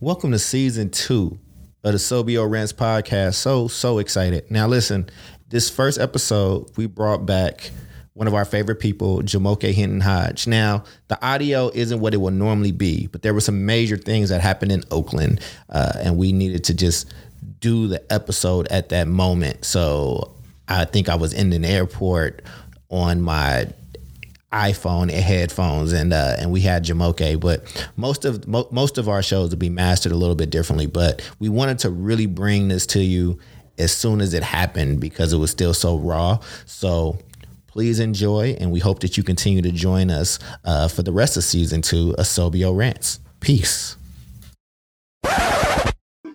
Welcome to season two of the Sobio Rants podcast. So, so excited. Now, listen, this first episode, we brought back one of our favorite people, Jumoke Hinton Hodge. Now, the audio isn't what it would normally be, but there were some major things that happened in Oakland, uh, and we needed to just do the episode at that moment. So, I think I was in an airport on my iPhone and headphones, and uh, and we had Jumoke. But most of mo- most of our shows will be mastered a little bit differently. But we wanted to really bring this to you as soon as it happened because it was still so raw. So please enjoy, and we hope that you continue to join us uh, for the rest of season two of Sobio Rants. Peace.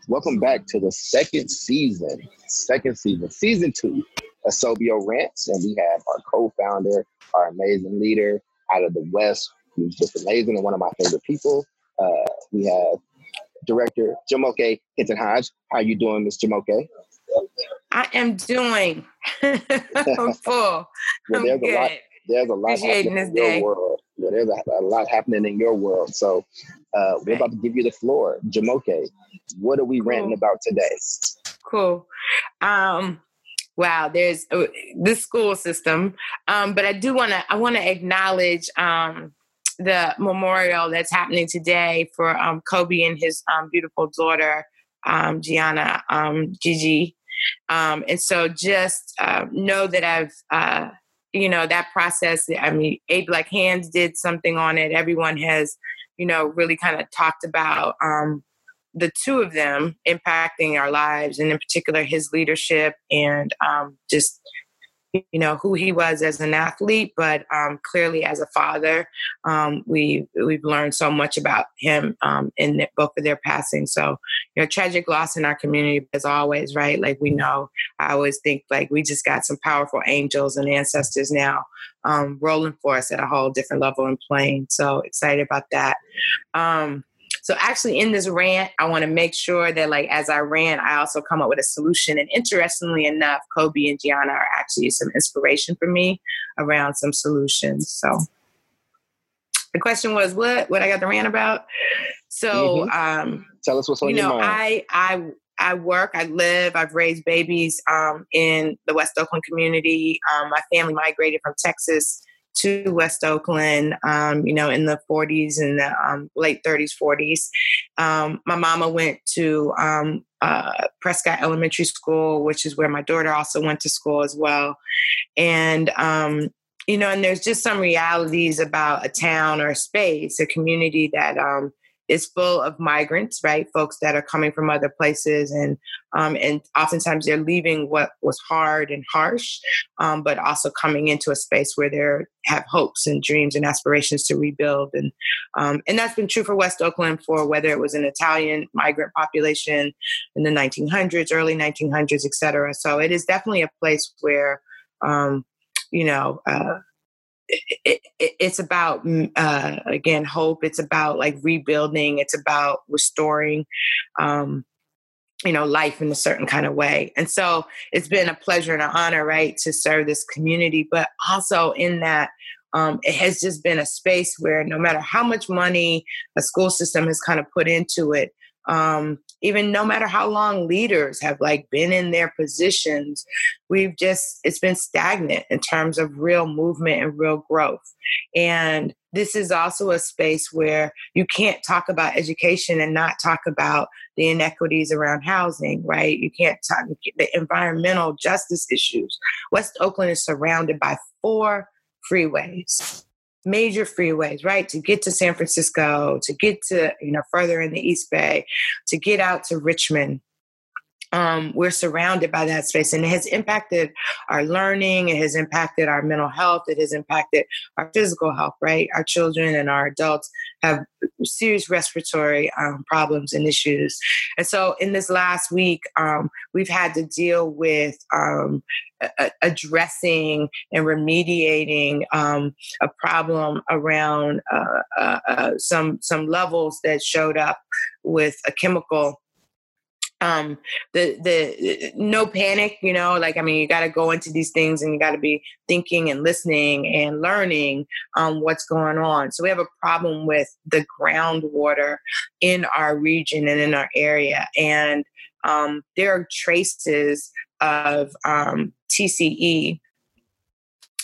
Welcome back to the second season, second season, season two of Sobio Rants, and we have our co-founder our amazing leader out of the West, who's just amazing and one of my favorite people. Uh, we have director Jumoke Hinton Hodge. How you doing, Miss Jumoke? I am doing. I'm full. well, there's I'm a lot. There's a lot Appreciating happening in day. your world. Yeah, there's a, a, lot happening in your world. So uh, we're about to give you the floor, Jumoke. What are we cool. ranting about today? Cool. Um, wow there's uh, this school system. Um, but i do want to i want to acknowledge um, the memorial that's happening today for um, kobe and his um, beautiful daughter um, gianna um, gigi. And so just uh, know that i've uh, you know that process i mean eight black hands did something on it. Everyone has you know really kind of talked about the two of them impacting our lives, and in particular his leadership and um, just you know who he was as an athlete, but um, clearly as a father, um, we we've learned so much about him um, in both of their passing. So you know, tragic loss in our community as always, right? Like we know, I always think like we just got some powerful angels and ancestors now um, rolling for us at a whole different level and plane. So excited about that. So actually in this rant, I want to make sure that like as I rant, I also come up with a solution. And interestingly enough, Kobe and Gianna are actually some inspiration for me around some solutions. So the question was what what I got the rant about. So mm-hmm. um tell us what's on you know, your mind. I I I work, I live, I've raised babies um, in the West Oakland community. Um, my family migrated from Texas to West Oakland, um, you know, in the 40s and the um, late 30s, 40s. Um, my mama went to um, uh, Prescott Elementary School, which is where my daughter also went to school as well. And, um, you know, and there's just some realities about a town or a space, a community that um, is full of migrants, right? Folks that are coming from other places, and um, and oftentimes they're leaving what was hard and harsh, um, but also coming into a space where they have hopes and dreams and aspirations to rebuild, and um, and that's been true for West Oakland for whether it was an Italian migrant population in the 1900s, early 1900s, et cetera. So it is definitely a place where um, you know. Uh, it, it, it's about mm, uh, again hope. It's about like rebuilding. It's about restoring um, you know life in a certain kind of way. And so it's been a pleasure and an honor right to serve this community but also in that um, it has just been a space where no matter how much money a school system has kind of put into it um, even no matter how long leaders have like been in their positions we've just it's been stagnant in terms of real movement and real growth. And this is also a space where you can't talk about education and not talk about the inequities around housing right? You can't talk the environmental justice issues. West oakland is surrounded by four freeways major freeways, right? To get to San Francisco, to get to, you know, further in the East Bay, to get out to Richmond. Um, we're surrounded by that space and it has impacted our learning, it has impacted our mental health, it has impacted our physical health, right? Our children and our adults have serious respiratory um, problems and issues. And so in this last week, um, we've had to deal with um, a- addressing and remediating um, a problem around uh, uh, uh, some some levels that showed up with a chemical um the the no panic you know like i mean you got to go into these things and you got to be thinking and listening and learning um what's going on. So we have a problem with the groundwater in our region and in our area. And um there are traces of um tce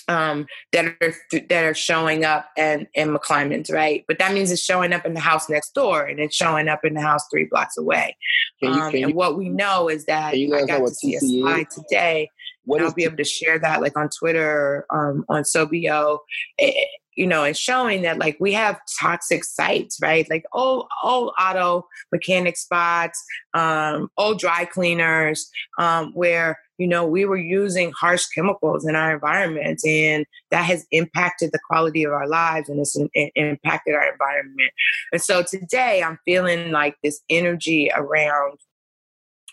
um, that are that are showing up and in McClymonds, right? But that means it's showing up in the house next door and it's showing up in the house three blocks away. You, um, and what we know is that I got to see a slide today. What I'll be able to share that like on Twitter, um, on Sobio. It, you know, and showing that like we have toxic sites, right? Like old old auto mechanic spots, um, old dry cleaners, um, where you know we were using harsh chemicals in our environment, and that has impacted the quality of our lives and it's in, impacted our environment. And so today, I'm feeling like this energy around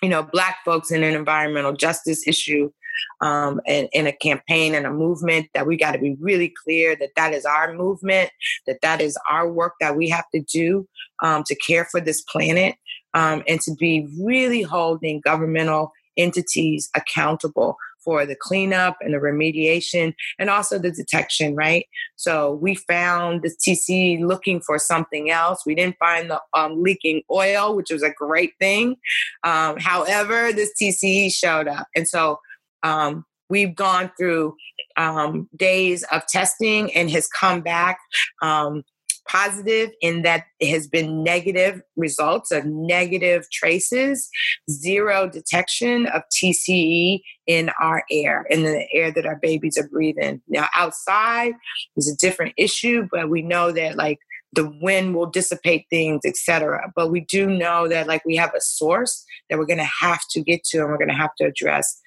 you know black folks in an environmental justice issue um, in a campaign and a movement that we got to be really clear that that is our movement, that that is our work that we have to do um, to care for this planet, um, and to be really holding governmental entities accountable for the cleanup and the remediation and also the detection, right? So we found the TC looking for something else. We didn't find the um, leaking oil, which was a great thing. Um, however, this TCE showed up. And so um, we've gone through um, days of testing and has come back um, positive in that it has been negative results of negative traces, zero detection of TCE in our air, in the air that our babies are breathing. Now, outside is a different issue, but we know that like the wind will dissipate things, etc. But we do know that like we have a source that we're going to have to get to and we're going to have to address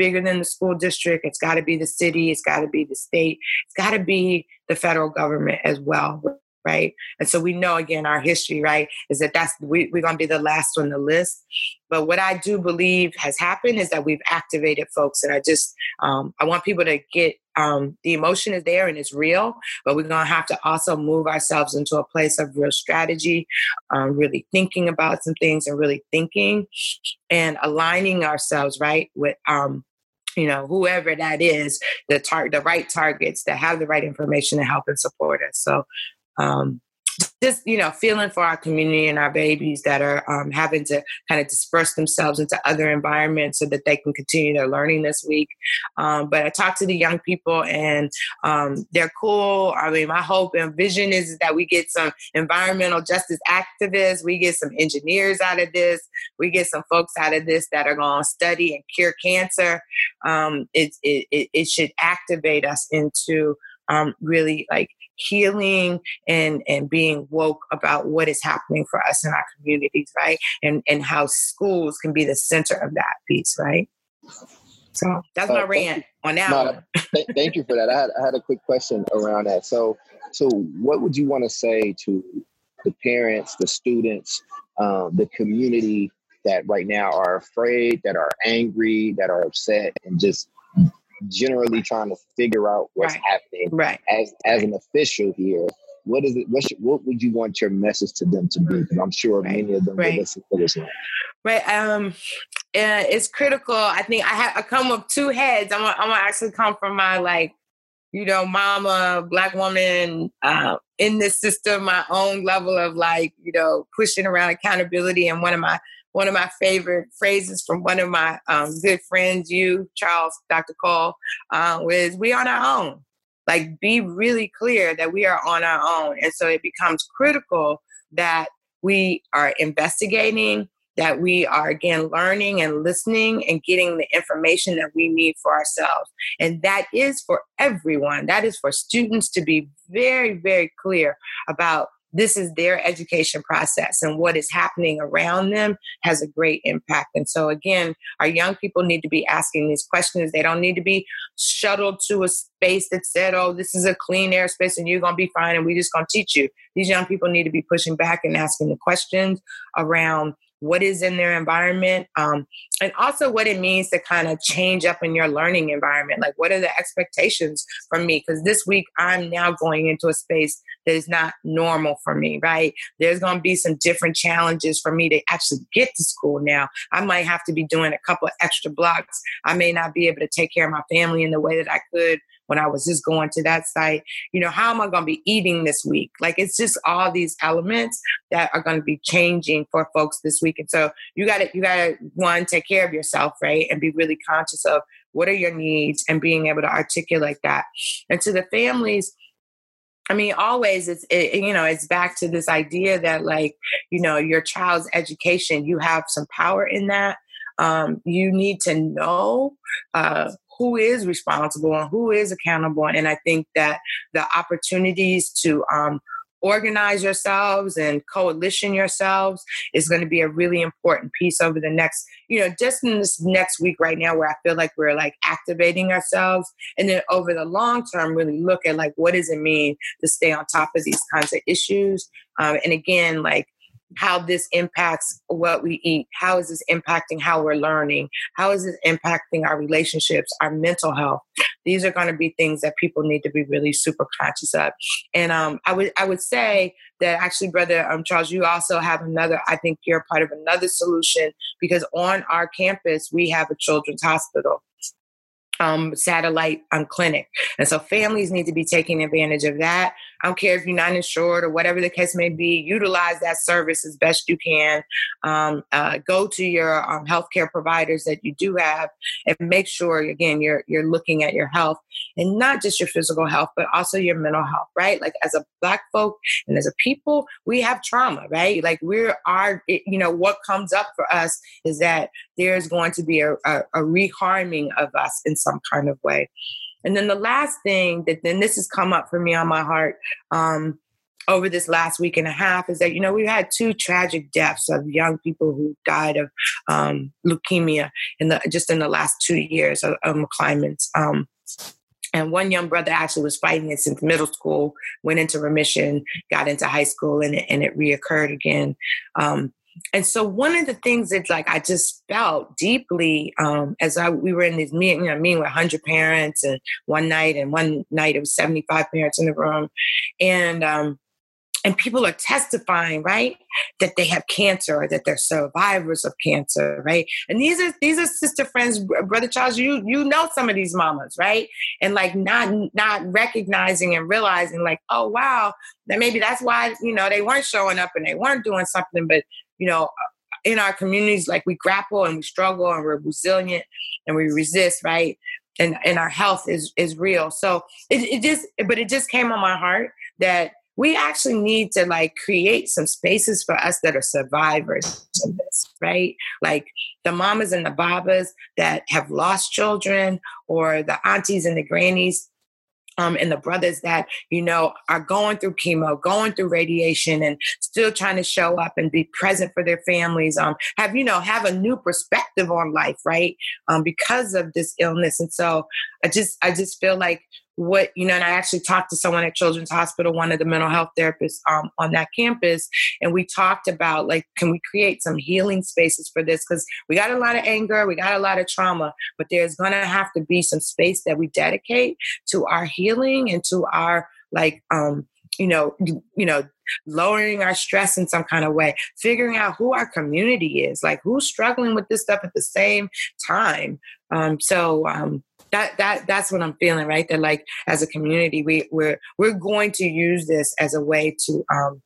bigger than the school district. It's got to be the city. It's got to be the state. It's got to be the federal government as well. Right. And so we know again our history, right, is that that's we, we're going to be the last on the list. But what I do believe has happened is that we've activated folks. And I just, um, I want people to get um, the emotion is there and it's real, but we're going to have to also move ourselves into a place of real strategy, um, really thinking about some things and really thinking and aligning ourselves, right, with um, you know, whoever that is, the tar- the right targets that have the right information to help and support us. So um, just you know feeling for our community and our babies that are um, having to kind of disperse themselves into other environments so that they can continue their learning this week. Um, but i talked to the young people and um, they're cool. I mean my hope and vision is that we get some environmental justice activists. We get some engineers out of this. We get some folks out of this that are going to study and cure cancer. Um, it, it, it should activate us into um, really like healing and and being woke about what is happening for us in our communities right? And and how schools can be the center of that piece right? So that's my uh, rant on that no, th- thank you for that. I had, I had a quick question around that. So so what would you want to say to the parents the students um, the community that right now are afraid that are angry that are upset and just generally trying to figure out what's right. happening. Right. As as an official here, what is it? What should, what would you want your message to them to be? Because I'm sure right. many of them right. will listen to this one. Right. Um, uh, it's critical. I think I have I come with two heads. I'm gonna, I'm gonna actually come from my like, you know, mama, black woman uh, in this system. My own level of like, you know, pushing around accountability, and one of my one of my favorite phrases from one of my um, good friends, you, Charles, Dr. Cole, uh, was we on our own. Like, be really clear that we are on our own. And so it becomes critical that we are investigating, that we are again learning and listening and getting the information that we need for ourselves. And that is for everyone. That is for students to be very, very clear about this is their education process and what is happening around them has a great impact. And so, again, our young people need to be asking these questions. They don't need to be shuttled to a space that said, oh, this is a clean air space and you're going to be fine and we're just going to teach you. These young people need to be pushing back and asking the questions around what is in their environment, um, and also what it means to kind of change up in your learning environment. Like, what are the expectations from me? Because this week I'm now going into a space that is not normal for me, right? There's going to be some different challenges for me to actually get to school now. I might have to be doing a couple of extra blocks. I may not be able to take care of my family in the way that I could when I was just going to that site. You know, how am I going to be eating this week? Like it's just all these elements that are going to be changing for folks this week. And so you got to, you got to one, take care of yourself, right? And be really conscious of what are your needs and being able to articulate that. And to the families, I mean, always it's it, you know it's back to this idea that like you know your child's education, you have some power in that. Um, you need to know uh, who is responsible and who is accountable. And I think that the opportunities to um, organize yourselves and coalition yourselves is going to be a really important piece over the next, you know, just in this next week right now where I feel like we're like activating ourselves. And then over the long term, really look at like what does it mean to stay on top of these kinds of issues. Um, and again, like how this impacts what we eat. How is this impacting how we're learning? How is this impacting our relationships, our mental health? These are going to be things that people need to be really super conscious of. And um, I would I would say that actually, brother um, Charles, you also have another. I think you're part of another solution because on our campus we have a children's hospital um, satellite um, clinic. And so families need to be taking advantage of that. I don't care if you're not insured or whatever the case may be, utilize that service as best you can. Um, uh, go to your um, healthcare providers that you do have and make sure, again, you're, you're looking at your health and not just your physical health, but also your mental health, right? Like as a Black folk and as a people, we have trauma, right? Like we're our, you know, what comes up for us is that there's going to be a, a, a reharming of us in some kind of way. And then the last thing that then this has come up for me on my heart um, over this last week and a half is that you know we've had two tragic deaths of young people who died of um, leukemia in the just in the last two years of, of McClymonds. Um, and one young brother actually was fighting it since middle school, went into remission, got into high school, and it, and it reoccurred again. Um, and so one of the things that like I just felt deeply um, as I we were in this meeting, you know, meeting with 100 parents, and one night and one night it was 75 parents in the room, and um, and people are testifying right that they have cancer or that they're survivors of cancer right? And these are these are sister friends brother charles you you know some of these mamas right? And like not not recognizing and realizing like oh wow that maybe that's why you know they weren't showing up and they weren't doing something but you know, in our communities, like we grapple and we struggle and we're resilient and we resist, right? And and our health is is real. So it, it just, but it just came on my heart that we actually need to like create some spaces for us that are survivors of this, right? Like the mamas and the babas that have lost children, or the aunties and the grannies um, and the brothers that you know are going through chemo, going through radiation, and still trying to show up and be present for their families. Um, have you know have a new perspective on life, right? Um, because of this illness, and so I just I just feel like what you know and i actually talked to someone at children's hospital one of the mental health therapists um, on that campus and we talked about like can we create some healing spaces for this? Because we got a lot of anger we got a lot of trauma but there's to have to be some space that we dedicate to our healing and to our like um you know you know lowering our stress in some kind of way figuring out who our community is like who's struggling with this stuff at the same time. Um so um that that that's what I'm feeling, right? That like as a community, we we're we're going to use this as a way to um,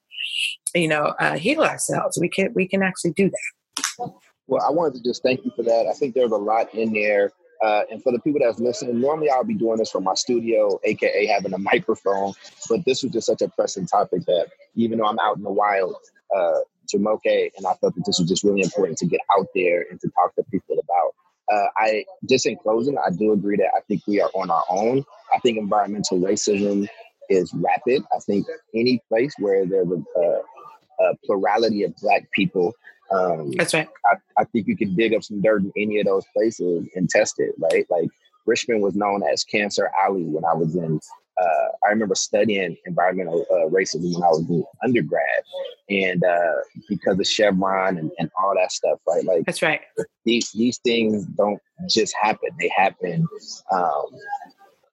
you know, uh, heal ourselves. We can we can actually do that. Well, I wanted to just thank you for that. I think there's a lot in there. Uh, and for the people that's listening, normally I'll be doing this from my studio, aka having a microphone. But this was just such a pressing topic that even though I'm out in the wild, uh, Jumoke, and I felt that this was just really important to get out there and to talk to people about. Uh, I just in closing, I do agree that I think we are on our own. I think environmental racism is rapid. I think any place where there's a, a, a plurality of Black people, um, that's right. I, I, think you can dig up some dirt in any of those places and test it, right? Like Richmond was known as Cancer Alley when I was in uh, I remember studying environmental uh, racism when I was in undergrad, and uh, because of Chevron and, and all that stuff, right? Like that's right. These these things don't just happen; they happen um,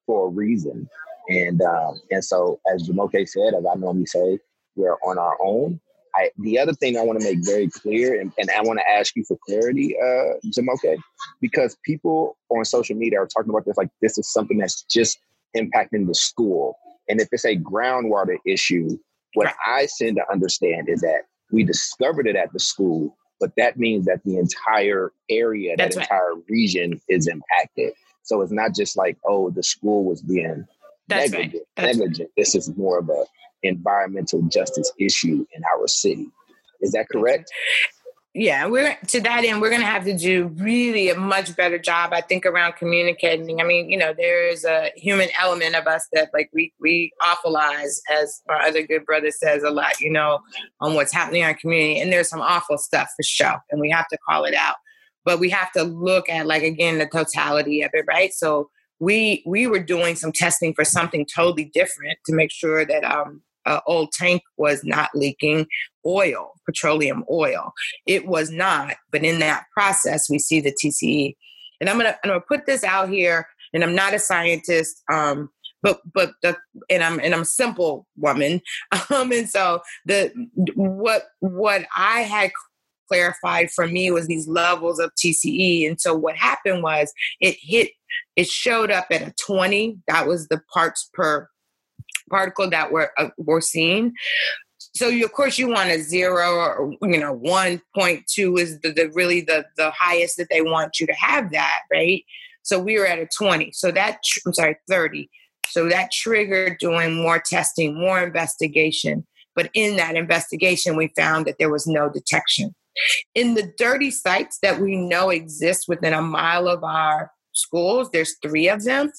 for a reason. And um, and so, as Jumoke said, as I normally say, we're on our own. I, the other thing I want to make very clear, and, and I want to ask you for clarity, uh, Jumoke, because people on social media are talking about this like this is something that's just impacting the school. And if it's a groundwater issue, what I tend to understand is that we discovered it at the school, but that means that the entire area, That's that right. entire region is impacted. So it's not just like, oh, the school was being That's negligent. Right. negligent. Right. This is more of a environmental justice issue in our city. Is that correct? Yeah we're to that end we're going to have to do really a much better job i think around communicating. I mean you know there's a human element of us that like we we awfulize as our other good brother says a lot you know on what's happening in our community and there's some awful stuff for sure and we have to call it out. But we have to look at like again the totality of it right? So we we were doing some testing for something totally different to make sure that um uh, old tank was not leaking oil, petroleum oil. It was not, but in that process, we see the TCE. And I'm gonna I'm gonna put this out here, and I'm not a scientist. Um, but but the and I'm and I'm a simple woman, um, and so the what what I had clarified for me was these levels of TCE, and so what happened was it hit it showed up at a 20. That was the parts per particle that we're uh, we're seeing. So you, of course you want a zero or you know one point two is the, the really the the highest that they want you to have that right. So we were at a twenty. So that I'm sorry thirty. So that triggered doing more testing, more investigation. But in that investigation, we found that there was no detection. In the dirty sites that we know exist within a mile of our schools, there's three of them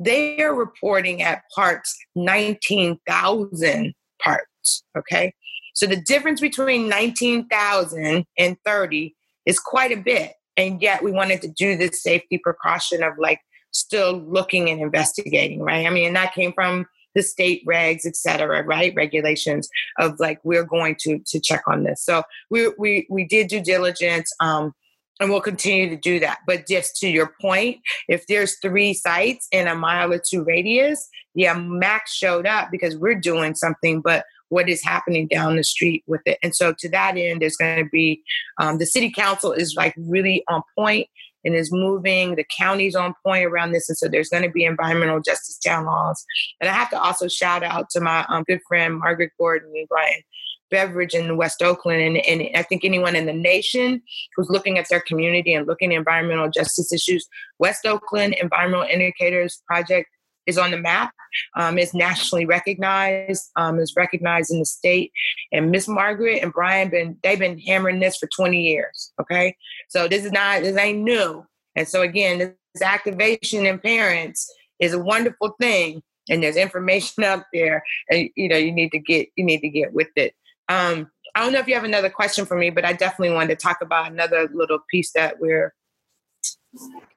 they are reporting at parts 19,000 parts. Okay. So the difference between 19,000 and 30 is quite a bit. And yet we wanted to do this safety precaution of like still looking and investigating, right? I mean, and that came from the state regs, et cetera, right? Regulations of like we're going to to check on this. So we we we did due diligence. Um, and we'll continue to do that. But just to your point, if there's three sites in a mile or two radius, yeah, Max showed up because we're doing something, but what is happening down the street with it? And so to that end, there's going to be um, the city council is like really on point and is moving. The county's on point around this, and so there's going to be environmental justice town laws. And I have to also shout out to my um, good friend Margaret Gordon and Brian Beveridge in West Oakland. And, and I think anyone in the nation who's looking at their community and looking at environmental justice issues, West Oakland Environmental Indicators Project is on the map. Um, is nationally recognized. Um, is recognized in the state. And Miss Margaret and Brian been they've been hammering this for 20 years. Okay, so this is not this ain't new. And so again, this activation in parents is a wonderful thing. And there's information out there, and you know you need to get you need to get with it. Um, I don't know if you have another question for me, but I definitely wanted to talk about another little piece that we're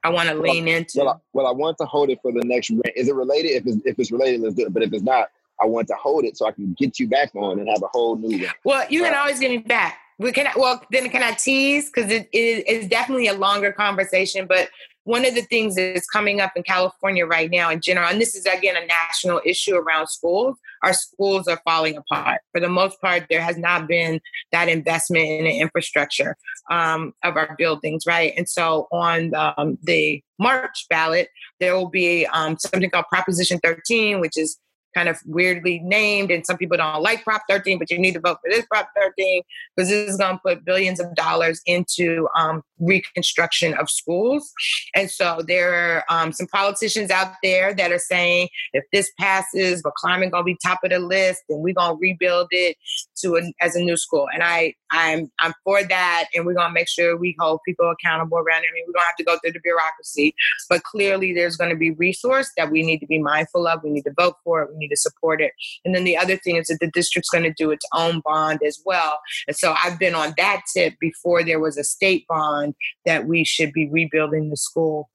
I want to lean into. Well, I, well, I want to hold it for the next. Is it related? If it's, if it's related, let's do it. But if it's not, I want to hold it so I can get you back on and have a whole new one. Well, you can always get me back. We can. Well, then can I tease? Because it is definitely a longer conversation. But one of the things that's coming up in California right now in general, and this is again a national issue around schools, our schools are falling apart. For the most part, there has not been that investment in the infrastructure um, of our buildings, right? And so on um, the March ballot, there will be um, something called Proposition 13, which is kind of weirdly named, and some people don't like Prop 13, but you need to vote for this Prop 13 because this is going to put billions of dollars into um, reconstruction of schools. And so there are um, some politicians out there that are saying if this passes, but climate going to be top of the list, and we're going to rebuild it to a, as a new school. And I, I'm, I'm for that, and we're to make sure we hold people accountable around it. I mean, we don't have to go through the bureaucracy, but clearly there's to be resource that we need to be mindful of. We need to vote for it. We need to support it. And then the other thing is that the district's to do its own bond as well. And so I've been on that tip before there was a state bond that we should be rebuilding the school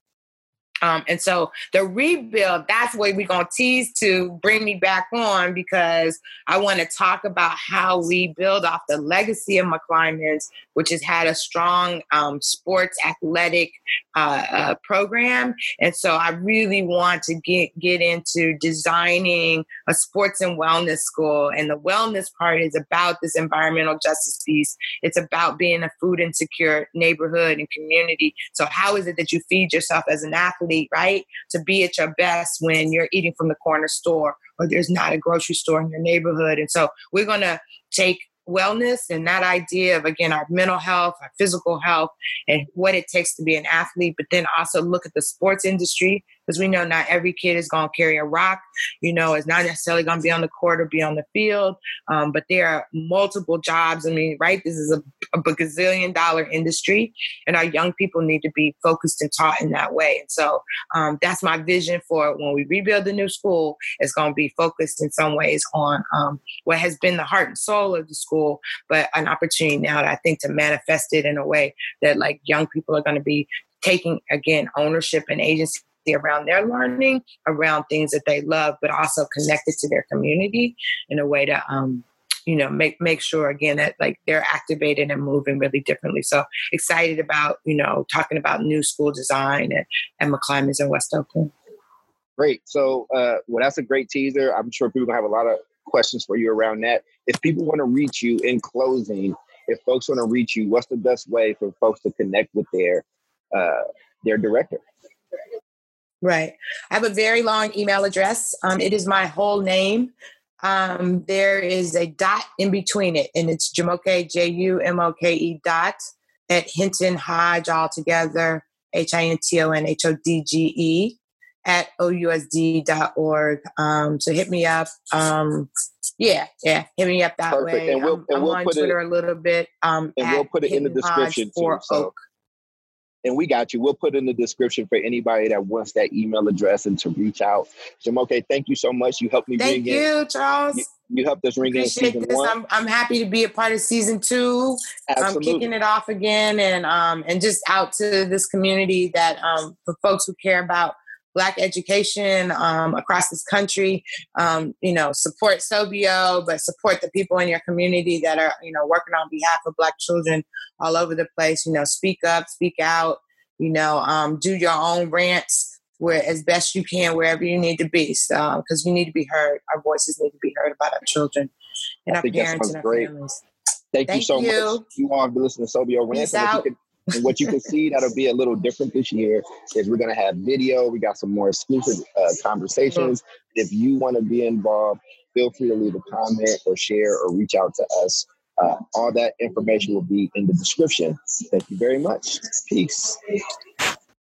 Um, and so the rebuild, that's what we're going to tease to bring me back on because I want to talk about how we build off the legacy of McClymonds, which has had a strong um, sports athletic uh, uh, program. And so I really want to get, get into designing a sports and wellness school. And the wellness part is about this environmental justice piece. It's about being a food insecure neighborhood and community. So how is it that you feed yourself as an athlete? Athlete, right? To be at your best when you're eating from the corner store or there's not a grocery store in your neighborhood. And so we're going to take wellness and that idea of again our mental health our physical health and what it takes to be an athlete but then also look at the sports industry because we know not every kid is going to carry a rock. You know, it's not necessarily going to be on the court or be on the field, um, but there are multiple jobs. I mean, right? This is a, a gazillion dollar industry, and our young people need to be focused and taught in that way. And so um, that's my vision for when we rebuild the new school. It's going to be focused in some ways on um, what has been the heart and soul of the school, but an opportunity now, that I think, to manifest it in a way that like young people are going to be taking again ownership and agency around their learning, around things that they love, but also connected to their community in a way to um, you know make make sure again that like they're activated and moving really differently. So excited about you know talking about new school design and, and McClymonds in west oakland. Great. So uh, well that's a great teaser. I'm sure people have a lot of questions for you around that. If people want to reach you in closing if folks want to reach you what's the best way for folks to connect with their uh, their director Right. I have a very long email address. Um, it is my whole name. Um, there is a dot in between it, and it's Jumoke, J U M O K E dot at Hinton Hodge altogether, H I N T O N H O D G E at OUSD.org. Um, so hit me up. Um, yeah, yeah, hit me up that Perfect. way. And we'll, I'm, we'll I'm on Twitter it, a little bit. Um, and we'll put it in the description too. So. Oak and we got you. We'll put in the description for anybody that wants that email address and to reach out. Okay, thank you so much. You helped me. Thank you, in. Charles. You, you, helped us ring Appreciate in season this. one. I'm, I'm happy to be a part of season two. Absolutely. I'm kicking it off again, and um, and just out to this community that um, for folks who care about Black education um, across this country. Um, you know, support Sobio, but support the people in your community that are, you know, working on behalf of Black children all over the place. You know, speak up, speak out. You know, um, do your own rants where as best you can wherever you need to be, because we need to be heard. Our voices need to be heard about our children and I our parents and our great. families. Thank, Thank you so you. much. You all have been listening to Sobio Rants. And what you can see that'll be a little different this year is we're going to have video. We got some more exclusive uh, conversations. If you want to be involved, feel free to leave a comment or share or reach out to us. Uh, all that information will be in the description. Thank you very much. Peace.